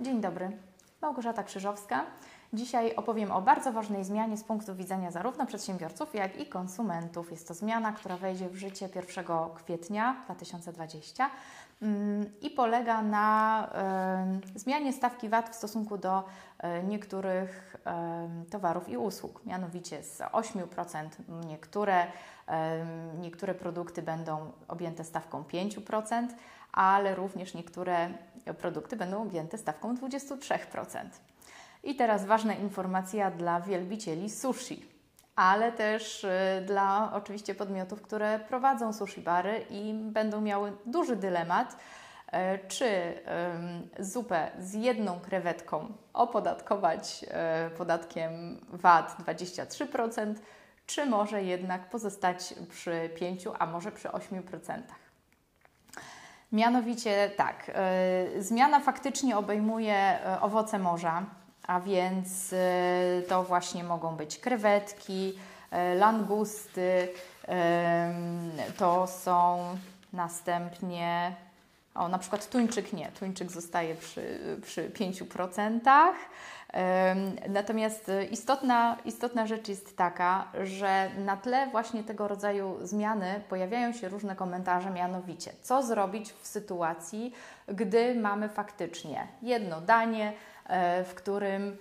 Dzień dobry, Małgorzata Krzyżowska. Dzisiaj opowiem o bardzo ważnej zmianie z punktu widzenia zarówno przedsiębiorców, jak i konsumentów. Jest to zmiana, która wejdzie w życie 1 kwietnia 2020 mm, i polega na zmianie stawki VAT w stosunku do y, niektórych towarów i usług. Mianowicie z 8% niektóre, niektóre produkty będą objęte stawką 5%, ale również niektóre produkty będą objęte stawką 23%. I teraz ważna informacja dla wielbicieli sushi, ale też y, dla oczywiście podmiotów, które prowadzą sushi bary i będą miały duży dylemat, y, czy zupę z jedną krewetką opodatkować y, podatkiem VAT 23%, czy może jednak pozostać przy 5, a może przy 8%. Mianowicie tak, y, zmiana faktycznie obejmuje y, owoce morza, a więc y, to właśnie mogą być krewetki, langusty, to są następnie o, na przykład tuńczyk nie, tuńczyk zostaje przy, przy 5%. Natomiast istotna, istotna rzecz jest taka, że na tle właśnie tego rodzaju zmiany pojawiają się różne komentarze, mianowicie co zrobić w sytuacji, gdy mamy faktycznie jedno danie, e, w którym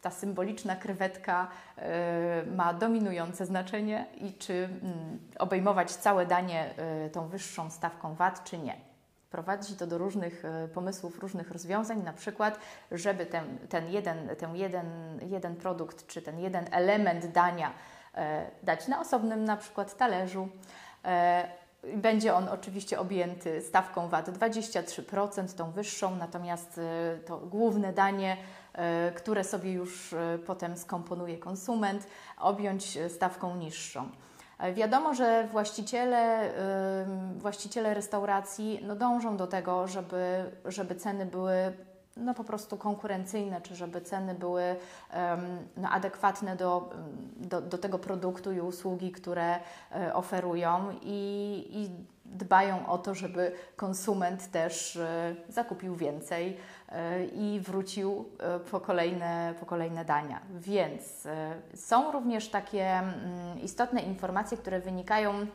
ta symboliczna krewetka e, ma dominujące znaczenie i czy mm, obejmować całe danie e, tą wyższą stawką VAT, czy nie. Prowadzi to do różnych e, pomysłów, różnych rozwiązań, na przykład, żeby ten, ten, jeden, ten jeden, jeden produkt czy ten jeden element dania e, dać na osobnym na przykład talerzu. E, będzie on oczywiście objęty stawką VAT 23%, tą wyższą, natomiast to główne danie, które sobie już potem skomponuje konsument, objąć stawką niższą. Wiadomo, że właściciele, właściciele restauracji no dążą do tego, żeby, żeby ceny były no po prostu konkurencyjne, czy żeby ceny były no, adekwatne do, do, do, tego produktu i usługi, które e, oferują i, i dbają o to, żeby konsument też e, zakupił więcej e, i wrócił po kolejne, po kolejne dania. Więc są również takie mm, istotne informacje, które wynikają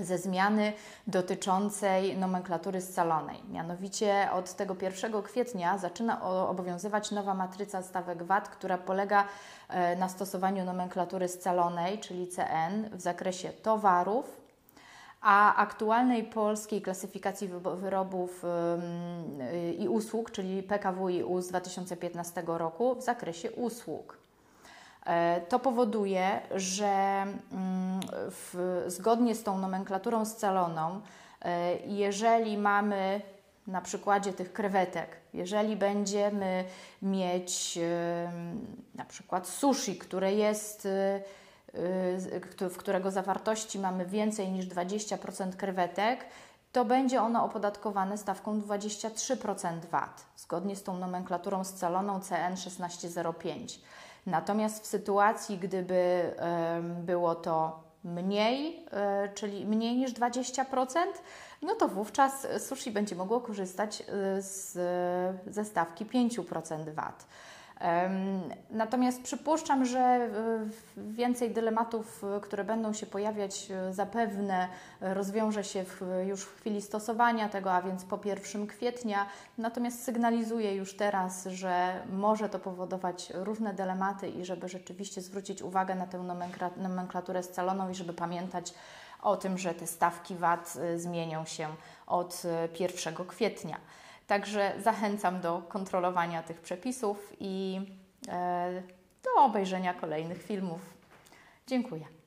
ze zmiany dotyczącej nomenklatury scalonej. Mianowicie od tego 1 kwietnia zaczyna obowiązywać nowa matryca stawek VAT, która polega e, na stosowaniu nomenklatury scalonej, czyli CN, w zakresie towarów, a aktualnej polskiej klasyfikacji wyrobów i usług, czyli PKWiU z 2015 roku w zakresie usług. E, to powoduje, że mm, w, zgodnie z tą nomenklaturą scaloną, e, jeżeli mamy na przykładzie tych krewetek, jeżeli będziemy mieć na przykład sushi, które jest, e, w którego zawartości mamy więcej niż 20% krewetek, to będzie ono opodatkowane stawką 23% VAT, zgodnie z tą nomenklaturą scaloną CN 1605. Natomiast w sytuacji, gdyby było to mniej, e, czyli mniej niż 20%, no to wówczas sushi będzie mogło korzystać e, z, ze stawki 5% VAT. Natomiast przypuszczam, że e, więcej dylematów, e, które będą się pojawiać, e, zapewne rozwiąże się w, już w chwili stosowania tego, a więc po 1 kwietnia. Natomiast sygnalizuję już teraz, że może to powodować różne dylematy i żeby rzeczywiście zwrócić uwagę na tę nomenklaturę scaloną i żeby pamiętać o tym, że te stawki VAT zmienią się od 1 kwietnia. Także zachęcam do kontrolowania tych przepisów i e, do obejrzenia kolejnych filmów. Dziękuję.